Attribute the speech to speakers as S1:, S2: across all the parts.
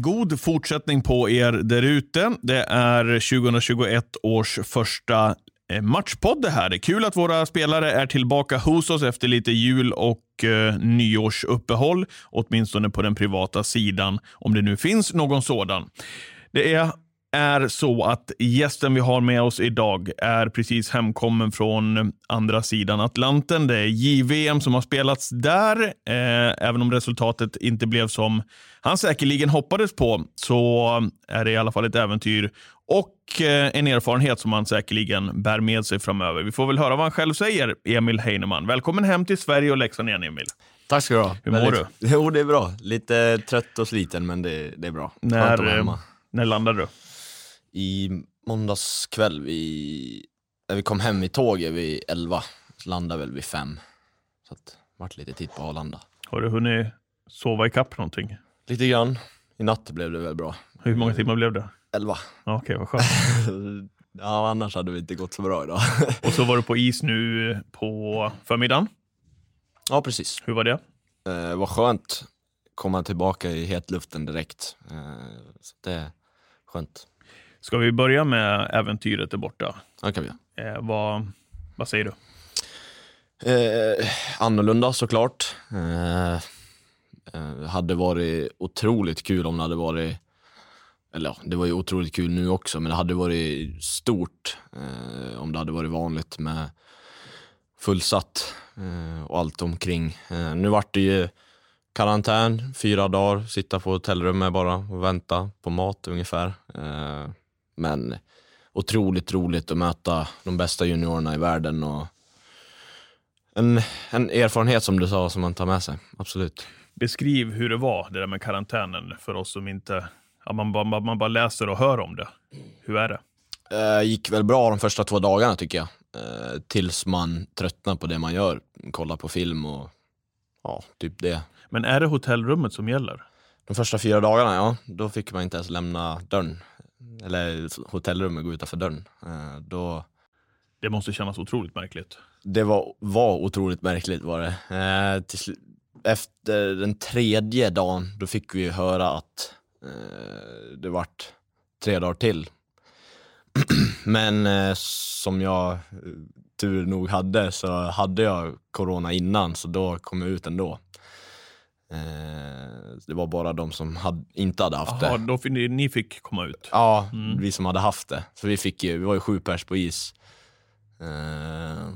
S1: God fortsättning på er där ute. Det är 2021 års första eh, matchpodd det här. Det är kul att våra spelare är tillbaka hos oss efter lite jul och eh, nyårsuppehåll, åtminstone på den privata sidan, om det nu finns någon sådan. Det är är så att gästen vi har med oss idag är precis hemkommen från andra sidan Atlanten. Det är JVM som har spelats där. Eh, även om resultatet inte blev som han säkerligen hoppades på så är det i alla fall ett äventyr och eh, en erfarenhet som han säkerligen bär med sig framöver. Vi får väl höra vad han själv säger, Emil Heinemann. Välkommen hem till Sverige och Leksand igen, Emil.
S2: Tack ska du ha.
S1: Hur mår
S2: du? Jo, det är bra. Lite trött och sliten, men det, det är bra.
S1: När, eh, när landade du?
S2: I måndags kväll, vi, när vi kom hem i tåget vid 11, så landade väl vid 5. Så att, vart lite tid på Arlanda.
S1: Har du hunnit sova i kapp någonting?
S2: Lite grann. I natt blev det väl bra.
S1: Hur många timmar blev det?
S2: 11.
S1: Ja, Okej, vad skönt.
S2: ja, annars hade det inte gått så bra idag.
S1: Och så var du på is nu på förmiddagen.
S2: ja, precis.
S1: Hur var det?
S2: Eh, vad skönt. Komma tillbaka i hetluften direkt. Eh, så det är skönt.
S1: Ska vi börja med äventyret där borta?
S2: Ja, kan vi.
S1: Eh, vad, vad säger du?
S2: Eh, annorlunda såklart. Eh, eh, hade varit otroligt kul om det hade varit, eller ja, det var ju otroligt kul nu också, men det hade varit stort eh, om det hade varit vanligt med fullsatt eh, och allt omkring. Eh, nu vart det ju karantän, fyra dagar, sitta på hotellrummet bara och vänta på mat ungefär. Men otroligt roligt att möta de bästa juniorerna i världen och en, en erfarenhet som du sa som man tar med sig, absolut.
S1: Beskriv hur det var, det där med karantänen, för oss som inte... Ja, man, bara, man, bara läser och hör om det. Hur är det?
S2: Eh, gick väl bra de första två dagarna tycker jag. Eh, tills man tröttnar på det man gör. Kolla på film och ja, typ det.
S1: Men är det hotellrummet som gäller?
S2: De första fyra dagarna, ja, då fick man inte ens lämna dörren. Eller hotellrummet, gå utanför dörren. Eh, då,
S1: Det måste kännas otroligt märkligt.
S2: det var, var otroligt märkligt var det. Eh, till, efter den tredje dagen, då fick vi höra att eh, det vart tre dagar till. Men eh, som jag tur nog hade så hade jag corona innan så då kom jag ut ändå. Eh, det var bara de som hade, inte hade haft
S1: Jaha,
S2: det.
S1: då fick ni, ni fick komma ut.
S2: Ja,
S1: Mm.
S2: vi som hade haft det. Så vi, fick vi var ju sju pers på is. Eh,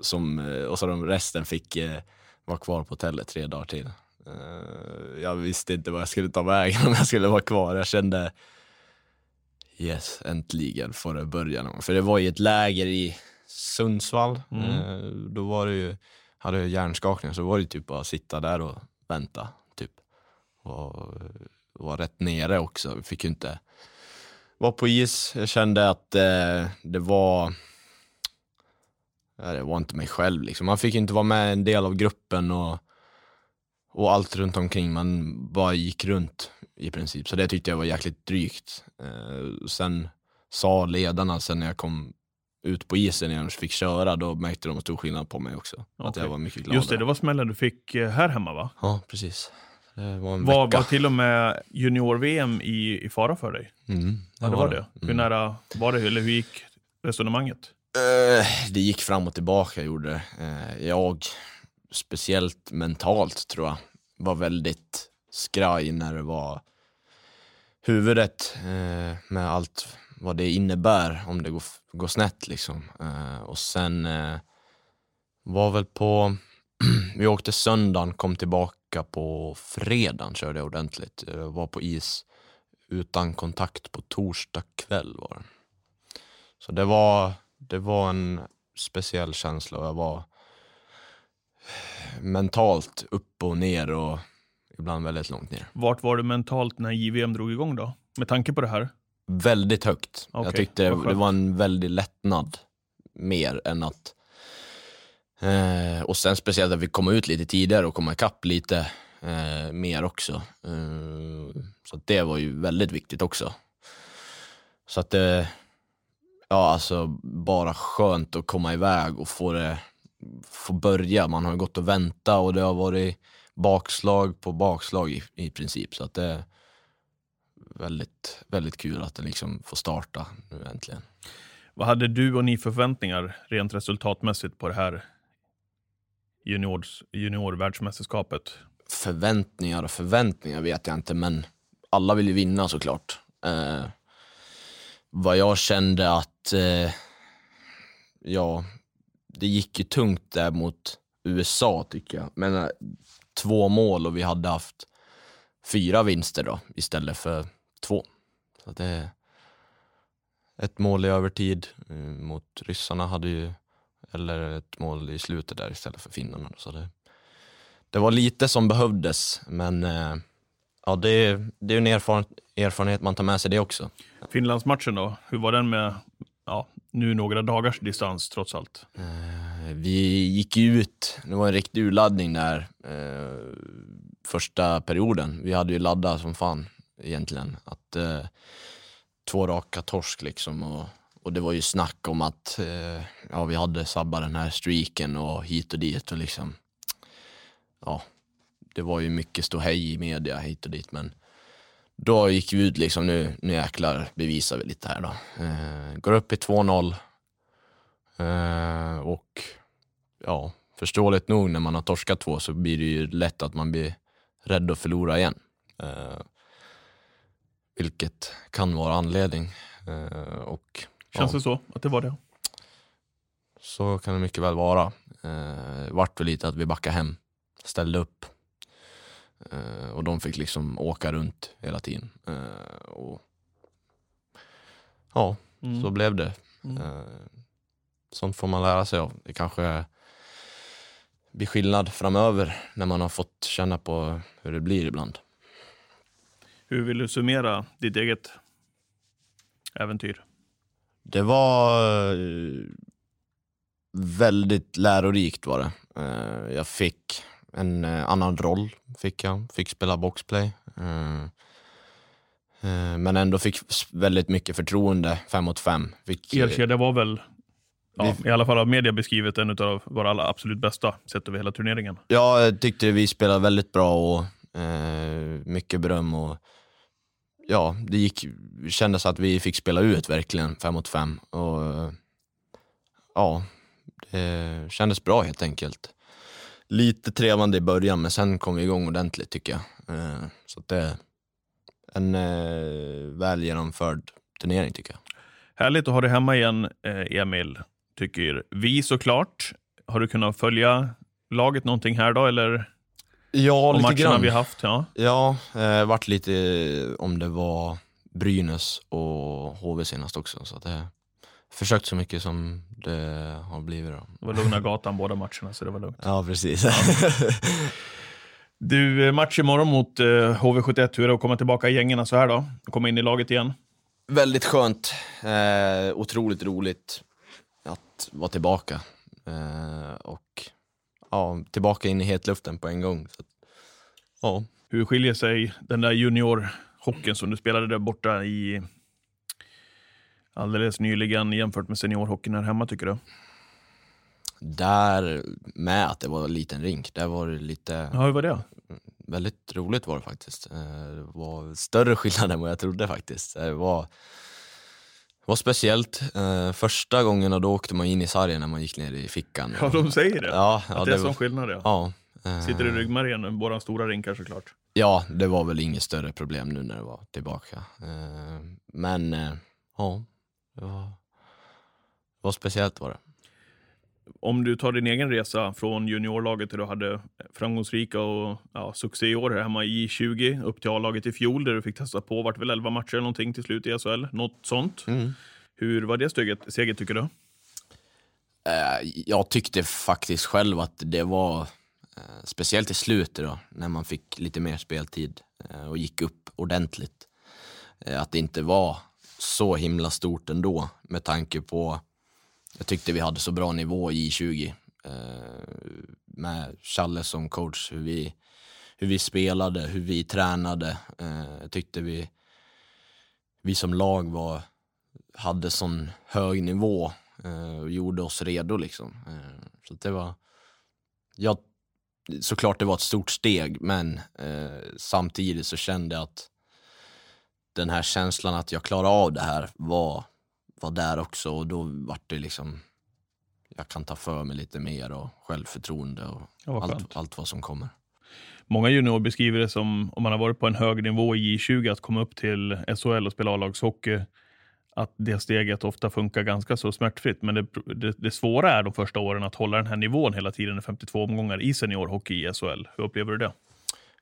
S2: som, eh, och så de resten fick eh, vara kvar på hotellet tre dagar till. Eh, jag visste inte vad jag skulle ta vägen om jag skulle vara kvar. Jag kände yes, äntligen får det börja någon. För det var ju ett läger i Sundsvall.
S1: Mm.
S2: Då var det ju, hade jag hjärnskakning så var det typ bara att sitta där och vänta. Typ. Och var rätt nere också. Vi fick ju inte vara på is. Jag kände att eh, det var eh, det var inte mig själv liksom. Man fick inte vara med en del av gruppen och, och allt runt omkring. Man bara gick runt i princip. Så det tyckte jag var jäkligt drygt. Eh, sen sa ledarna sen när jag kom ut på isen igen och fick köra, då märkte de stor skillnad på mig också. Att
S1: Okej.
S2: jag var mycket gladare.
S1: Just det, det var smällen du fick eh, här hemma va?
S2: Ja, precis. Det var en
S1: Var,
S2: vecka.
S1: var till och med junior-VM i, i fara för dig?
S2: Mm,
S1: Ja, det var det. Hur
S2: Mm.
S1: nära var det? Eller hur gick resonemanget?
S2: Eh, det gick fram och tillbaka gjorde det. Eh, jag, speciellt mentalt tror jag, var väldigt skraj när det var huvudet eh, med allt vad det innebär om det går, går snett liksom. Eh, och sen eh, var väl på, vi åkte söndagen, kom tillbaka på fredagen körde jag ordentligt. Jag var på is utan kontakt på torsdag kväll var det. Så det var, det var en speciell känsla och jag var eh, mentalt upp och ner och ibland väldigt långt ner.
S1: Vart var du mentalt när JVM drog igång då? Med tanke på det här?
S2: Väldigt högt.
S1: Okej,
S2: jag tyckte det, var en väldig lättnad mer än att... Eh, och sen speciellt att vi kom ut lite tidigare och kom ikapp lite eh, mer också. Eh, så det var ju väldigt viktigt också. Så att det, ja alltså bara skönt att komma iväg och få det, få börja. Man har ju gått och väntat och det har varit bakslag på bakslag i, i princip. Så att det är väldigt, väldigt kul att det liksom får starta nu äntligen.
S1: Vad hade du och ni för förväntningar rent resultatmässigt på det här juniors, juniorvärldsmästerskapet?
S2: Förväntningar och förväntningar vet jag inte, men alla vill ju vinna såklart. Eh, vad jag kände att, eh, ja, det gick ju tungt där mot USA tycker jag. Men eh, två mål och vi hade haft fyra vinster då istället för två. Så det ett mål i övertid eh, mot ryssarna hade ju, eller ett mål i slutet där istället för finnarna. Så det, det var lite som behövdes, men eh, ja, det, är- det är en erfaren, erfarenhet man tar med sig det också.
S1: Finlandsmatchen då, hur var den med ja, nu några dagars distans trots allt?
S2: Eh, Vi gick ut, det var en riktig urladdning där eh, första perioden. Vi hade ju laddat som fan egentligen. Att, eh, två raka torsk liksom och, och det var ju snack om att eh, ja, vi hade sabbat den här streaken och hit och dit och liksom ja, det var ju mycket ståhej i media hit och dit men då gick vi ut liksom, nu, nu jäklar bevisar vi lite här då. Eh, går upp i 2-0 Eh, och ja, förståeligt nog när man har torskat två så blir det ju lätt att man blir rädd att förlora igen. Eh, vilket kan vara anledning. Eh, och
S1: Känns
S2: ja,
S1: det så att det var det?
S2: så kan det mycket väl vara. Eh, vart väl lite att vi backade hem, ställde upp. Eh, och de fick liksom åka runt hela tiden. Eh, och ja,
S1: Mm.
S2: så blev det.
S1: Mm.
S2: Eh, Sånt får man lära sig av. Det kanske blir skillnad framöver när man har fått känna på hur det blir ibland.
S1: Hur vill du summera ditt eget äventyr?
S2: Det var eh, väldigt lärorikt var det. Eh, Jag fick en eh, annan roll, fick jag. Fick spela boxplay. Men ändå fick väldigt mycket förtroende, fem mot fem. Fick,
S1: Er kedja var väl, ja,
S2: Vi-
S1: i alla fall av media beskrivet, en av våra alla absolut bästa sett över hela turneringen.
S2: Ja, jag tyckte vi spelade väldigt bra och mycket beröm. Och, ja, det gick, kändes att vi fick spela ut verkligen fem mot fem. Och, ja, det kändes bra helt enkelt. Lite trevande i början, men sen kom vi igång ordentligt tycker jag. Eh, så att det är en eh, väl genomförd turnering tycker jag.
S1: Härligt att ha dig hemma igen, eh, Emil, tycker vi såklart. Har du kunnat följa laget någonting här då, eller
S2: Ja,
S1: och matcherna vi haft? Ja.
S2: Ja, eh, vart lite om det var Brynäs och HV senast också. Så att det försökt så mycket som det har blivit. Då.
S1: Det var lugna gatan båda matcherna, så det var lugnt.
S2: Ja, precis.
S1: Du, eh, match imorgon mot eh, HV71. Hur är det att komma tillbaka i gängerna så här då? Komma in i laget igen?
S2: Väldigt skönt. Eh, otroligt roligt att vara tillbaka. Eh, och ja, tillbaka in i hetluften på en gång. Så att, ja.
S1: Hur skiljer sig den där juniorhockeyn som du spelade där borta i alldeles nyligen jämfört med seniorhockeyn här hemma tycker du?
S2: Där med att det var en liten rink, där var det lite
S1: Ja, hur var det?
S2: väldigt roligt var det faktiskt. Eh, Det var större skillnad än vad jag trodde faktiskt. Det var, var speciellt. Eh, Första gången då åkte man in i sargen när man gick ner i fickan.
S1: Ja, de säger det.
S2: Ja,
S1: att
S2: ja,
S1: det är
S2: det,
S1: sån skillnad ja.
S2: ja, eh,
S1: Sitter i ryggmärgen, våra stora rinkar såklart.
S2: Ja, det var väl inget större problem nu när det var tillbaka. Eh, Men eh, ja, det var, det var speciellt var det.
S1: Om du tar din egen resa från juniorlaget där du hade framgångsrika och ja, succé i år här hemma i 20 upp till A-laget i fjol där du fick testa på, vart väl 11 matcher eller någonting till slut i SHL, något sånt.
S2: Mm.
S1: Hur var det steget, steget tycker du?
S2: Eh, Jag tyckte faktiskt själv att det var, eh, speciellt i slutet då, när man fick lite mer speltid eh, och gick upp ordentligt. Att det inte var så himla stort ändå med tanke på, jag tyckte vi hade så bra nivå i 20 eh, med Challe som coach, hur vi, hur vi spelade, hur vi tränade. Eh, jag tyckte vi, vi som lag var, hade sån hög nivå eh, och gjorde oss redo liksom. Eh, så det var, jag, såklart det var ett stort steg men eh, samtidigt så kände jag att den här känslan att jag klarar av det här var, var där också och då vart det liksom jag kan ta för mig lite mer och självförtroende och
S1: Ja,
S2: allt, allt vad som kommer.
S1: Många juniorer beskriver det som, om man har varit på en hög nivå i J20, att komma upp till SHL och spela A-lagshockey, att det steget ofta funkar ganska så smärtfritt. Men det, det, det svåra är de första åren att hålla den här nivån hela tiden i 52 omgångar i seniorhockey i SHL. Hur upplever du det?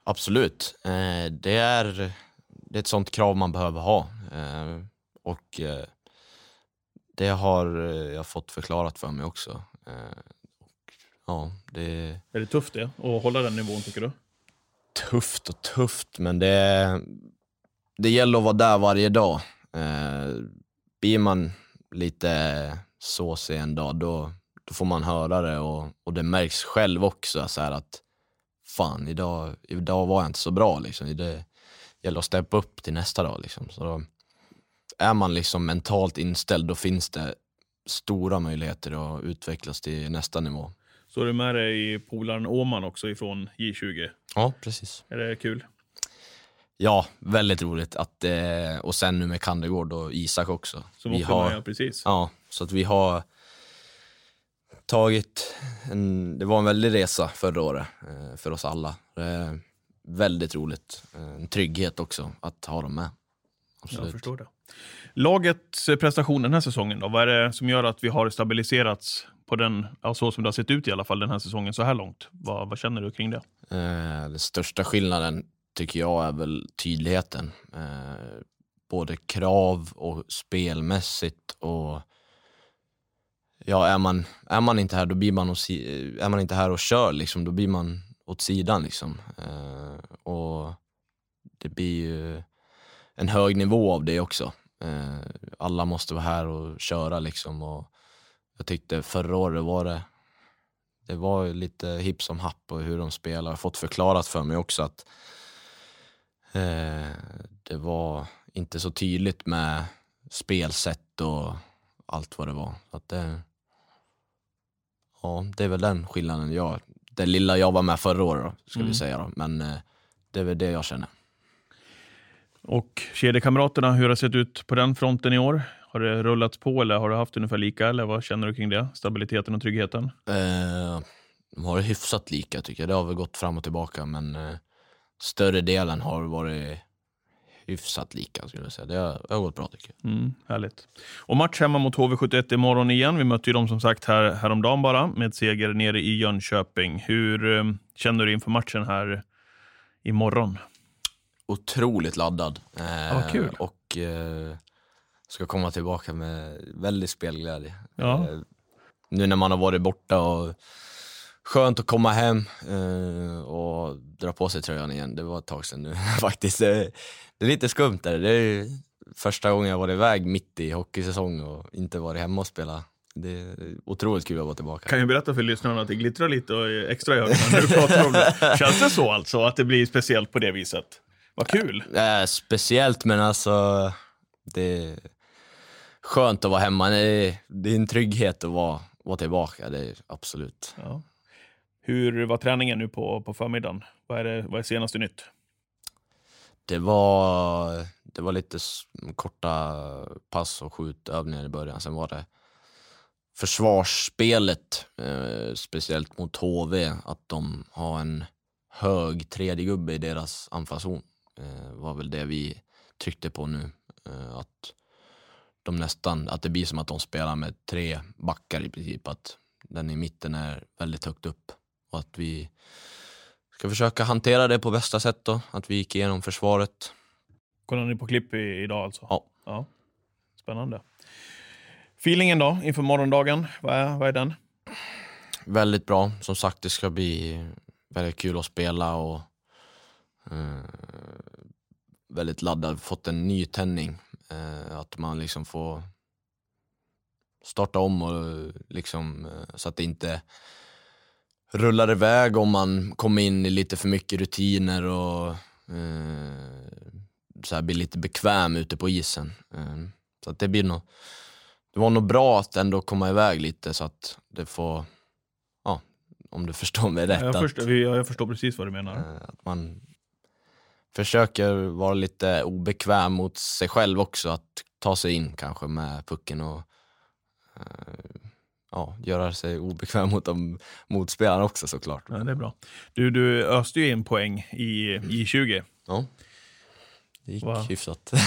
S2: Absolut. Eh, det, är, det är ett sånt krav man behöver ha. Eh, och eh, det har eh, jag fått förklarat för mig också. Eh, och, ja, det är
S1: Är det tufft det, att hålla den nivån tycker du?
S2: tufft och tufft, men det, det gäller att vara där varje dag. Eh, blir man lite såsig en dag, då, då får man höra det och, och det märks själv också så att fan, idag, idag var jag inte så bra. Liksom. Det gäller att steppa upp till nästa dag. Liksom. Så då, är man liksom mentalt inställd, då finns det stora möjligheter att utvecklas till nästa nivå.
S1: Så är du med dig i polaren Åman också ifrån J20.
S2: Ja, precis.
S1: Är det kul?
S2: Ja, väldigt roligt. Att, eh, och sen nu med Kandegård och Isak också.
S1: Som
S2: vi
S1: också
S2: har,
S1: med, ja, precis.
S2: ja, så att vi har tagit en, det var en väldig resa förra året eh, för oss alla. Det är väldigt roligt. Eh, En trygghet också att ha dem med.
S1: Jag
S2: Absolut.
S1: förstår det. Lagets eh, prestation den här säsongen då? Vad är det som gör att vi har stabiliserats på den, ja, så som det har sett ut i alla fall den här säsongen så här långt? Vad, vad känner du kring det?
S2: Eh, den största skillnaden tycker jag är väl tydligheten. Eh, både krav och spelmässigt och ja, är man, är man inte här då blir man, åt, si- är man inte här och kör liksom, då blir man åt sidan liksom. Eh, och det blir ju en hög nivå av det också. Eh, alla måste vara här och köra liksom och jag tyckte förra året var det det var lite hipp som happ och hur de spelar. Jag har fått förklarat för mig också att eh, det var inte så tydligt med spelsätt och allt vad det var. Så att det, ja, det är väl den skillnaden jag, det lilla jag var med förra året då, ska
S1: Mm.
S2: vi säga då. Men eh, det är väl det jag känner.
S1: Och kedjekamraterna, hur har det sett ut på den fronten i år? Har det rullats på eller har du haft ungefär lika? Eller vad känner du kring det? Stabiliteten och tryggheten?
S2: Eh, de har hyfsat lika tycker jag. Det har väl gått fram och tillbaka men eh, större delen har varit hyfsat lika skulle jag säga. Det har, det har gått bra tycker jag.
S1: Mm, härligt. Och match hemma mot HV71 imorgon igen. Vi mötte ju dem som sagt här häromdagen bara med seger nere i Jönköping. Hur eh, känner du inför matchen här imorgon?
S2: Otroligt laddad. Eh,
S1: kul.
S2: Och eh, ska komma tillbaka med väldig spelglädje.
S1: Ja.
S2: Eh, nu när man har varit borta och skönt att komma hem eh, och dra på sig tröjan igen. Det var ett tag sedan nu faktiskt. Det, är lite skumt där. Det är första gången jag varit iväg mitt i hockeysäsong och inte varit hemma och spela. Det är otroligt kul att vara tillbaka.
S1: Kan ju berätta för lyssnarna att det glittrar lite och är extra i ögonen när du pratar om det. Känns det så alltså, att det blir speciellt på det viset? Vad kul!
S2: Eh, speciellt men alltså det är skönt att vara hemma. Det är, det är en trygghet att vara, vara tillbaka, det är absolut.
S1: Ja. Hur var träningen nu på, på förmiddagen? Vad är, det, vad är senaste nytt?
S2: Det var, det var lite korta pass och skjutövningar i början. Sen var det försvarsspelet, eh, speciellt mot HV, att de har en hög tredje gubbe i deras anfallszon. Eh, var väl det vi tryckte på nu. Eh, att de nästan, att det blir som att de spelar med tre backar i princip. Att den i mitten är väldigt högt upp. Och att vi ska försöka hantera det på bästa sätt då. Att vi gick igenom försvaret.
S1: Kollar ni på klipp i, idag alltså?
S2: Ja.
S1: ja. Spännande. Feelingen då inför morgondagen? Vad är, vad är den?
S2: Väldigt bra. Som sagt, det ska bli väldigt kul att spela och väldigt laddad. Fått en ny tändning Eh, att man liksom får starta om och liksom eh, så att det inte rullar iväg om man kommer in i lite för mycket rutiner och eh, så här blir lite bekväm ute på isen. Eh, så att det blir nog, det var nog bra att ändå komma iväg lite så att det får, ja, om du förstår mig rätt.
S1: Jag
S2: att,
S1: förstår, jag förstår precis vad du menar.
S2: eh, att man försöker vara lite obekväm mot sig själv också, att ta sig in kanske med pucken och eh, ja, göra sig obekväm mot de motspelarna också såklart.
S1: Ja, det är bra. Du, du öste ju in poäng i J20.
S2: Ja. Det gick
S1: Va?
S2: hyfsat.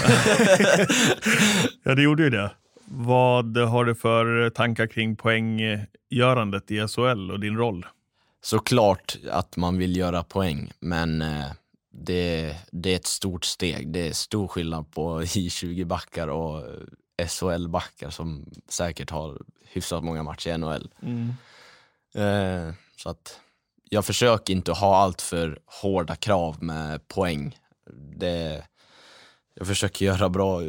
S1: Ja, det gjorde ju det. Vad har du för tankar kring poänggörandet i SHL och din roll?
S2: Såklart att man vill göra poäng, men eh, det, det är ett stort steg. Det är stor skillnad på J20-backar och SHL-backar som säkert har hyfsat många matcher i NHL. Eh, så att jag försöker inte ha allt för hårda krav med poäng. Det, jag försöker göra bra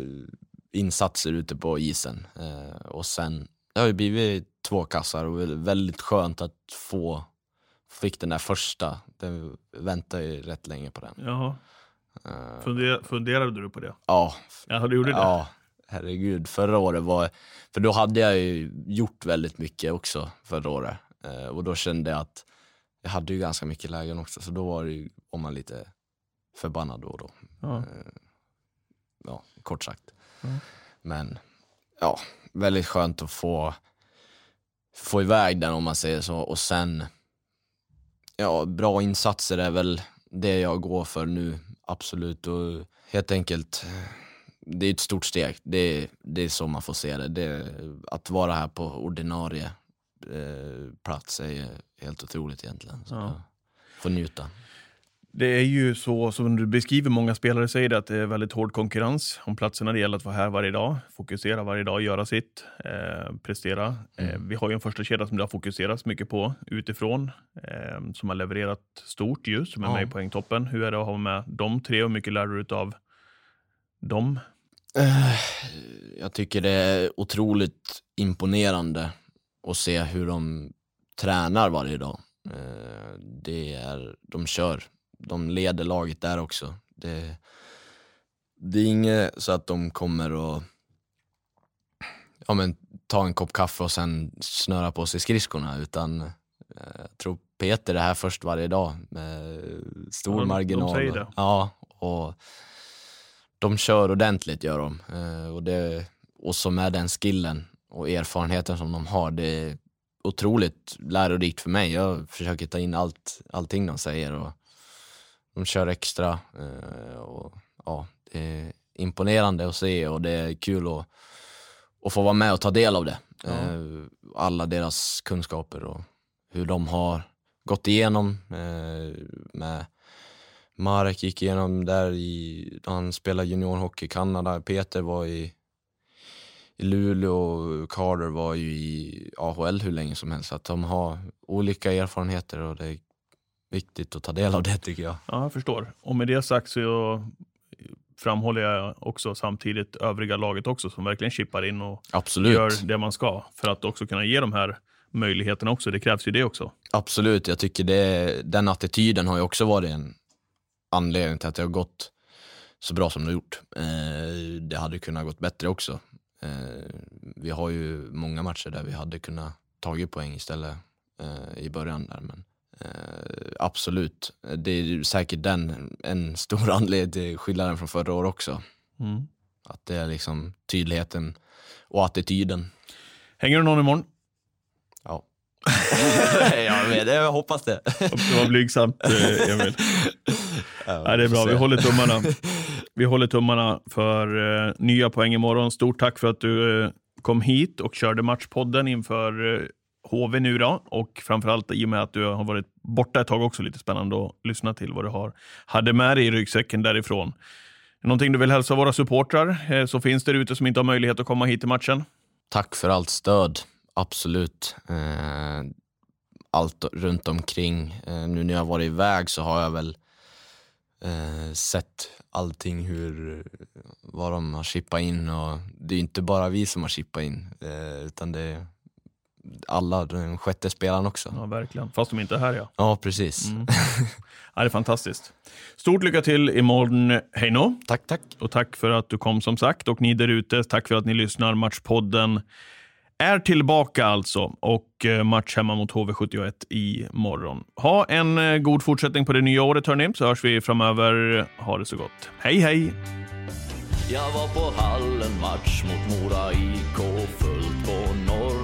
S2: insatser ute på isen. Eh, och sen, det har ju blivit två kassar och väldigt skönt att få, fick den där första. Den väntade ju rätt länge på den.
S1: Jaha.
S2: Eh,
S1: Funder, funderade du på det?
S2: ja,
S1: Ja, du gjorde det?
S2: Ja, herregud. Förra året var... För då hade jag ju gjort väldigt mycket också förra året. Eh, och då kände jag att jag hade ju ganska mycket lägen också, så då var, det ju, var man lite förbannad då och då.
S1: Ja.
S2: Ja, kort sagt.
S1: Mm.
S2: Men ja, väldigt skönt att få, få iväg den om man säger så. Och sen, ja, bra insatser är väl det jag går för nu, absolut. Och helt enkelt, det är ett stort steg. Det, det är så man får se det. det att vara här på ordinarie eh, plats är helt otroligt egentligen. Så
S1: Ja.
S2: får njuta.
S1: Det är ju så som du beskriver, många spelare säger det, att det är väldigt hård konkurrens om platserna. Det gäller att vara här varje dag, fokusera varje dag, göra sitt, eh, prestera. Eh, vi har ju en första kedja som det har fokuserats mycket på utifrån, eh, som har levererat stort ju, som är
S2: Ja.
S1: med i poängtoppen. Hur är det att ha med de tre och hur mycket lär du av dem?
S2: Eh, Jag tycker det är otroligt imponerande att se hur de tränar varje dag. Eh, Det är, de kör, de leder laget där också. Det, det är inget så att de kommer och ja, men, ta en kopp kaffe och sen snöra på sig skridskorna utan eh, jag tror Peter är här först varje dag med stor
S1: Ja, de- de
S2: marginal.
S1: säger det.
S2: Ja, och de kör ordentligt gör de. Eh, och, det, och så med den skillen och erfarenheten som de har, det är otroligt lärorikt för mig. Jag försöker ta in allt, allting de säger och de kör extra. eh, Och, ja, det är imponerande att se och det är kul att, att få vara med och ta del av det.
S1: Ja.
S2: Eh, Alla deras kunskaper och hur de har gått igenom eh, med Marek gick igenom där i, han spelade juniorhockey i Kanada. Peter var i, i Luleå och Carter var ju i AHL hur länge som helst. Att de har olika erfarenheter och det är viktigt att ta del av det tycker jag.
S1: Ja, jag förstår. Och med det sagt så framhåller jag också samtidigt övriga laget också som verkligen chippar in och
S2: Absolut.
S1: gör det man ska för att också kunna ge de här möjligheterna också. Det krävs ju det också.
S2: Absolut, jag tycker det, den attityden har ju också varit en anledning till att det har gått så bra som det har gjort. Eh, det hade kunnat gått bättre också. Eh, vi har ju många matcher där vi hade kunnat tagit poäng istället eh, i början där. Men, absolut, det är säkert den en stor anledning till skillnaden från förra året också.
S1: Mm.
S2: Att det är liksom tydligheten och attityden.
S1: Hänger du någon imorgon?
S2: Ja. jag, det, jag hoppas det.
S1: Det var blygsamt, eh, Emil. Nej, det är bra. Vi håller tummarna. Vi håller tummarna för eh, nya poäng imorgon. Stort tack för att du eh, kom hit och körde Matchpodden inför eh, HV nu då. Och framförallt i och med att du har varit borta ett tag också. Lite spännande att lyssna till vad du har, hade med dig i ryggsäcken därifrån. Någonting du vill hälsa våra supportrar eh, så finns det ute som inte har möjlighet att komma hit till matchen.
S2: Tack för allt stöd, absolut. Eh, allt runt omkring. Eh, nu när jag har varit iväg så har jag väl sett allting, hur, vad de har chippat in och det är inte bara vi som har chippat in utan det är alla, den sjätte spelaren också.
S1: Ja, verkligen. Fast de inte är här ja.
S2: Ja, precis.
S1: Mm. Ja, det är fantastiskt. Stort lycka till imorgon, Heino.
S2: Tack, tack.
S1: Och tack för att du kom som sagt. Och ni där ute, tack för att ni lyssnar. Matchpodden är tillbaka alltså och eh, match hemma mot HV71 imorgon. Ha en eh, god fortsättning på det nya året hörni, så hörs vi framöver. Ha det så gott. Hej hej!
S3: Jag var på hallen match mot Mora IK fullt på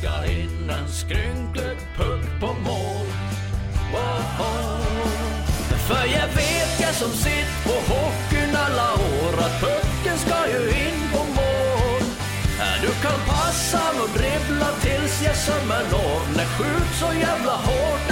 S3: Skicka in en skrynklig puck på mål. Woho. För jag vet, jag som sitt på hockeyn alla år, att pucken ska ju in på mål. Du kan passa och dribbla tills jag sömmer når. när skjut så jävla hårt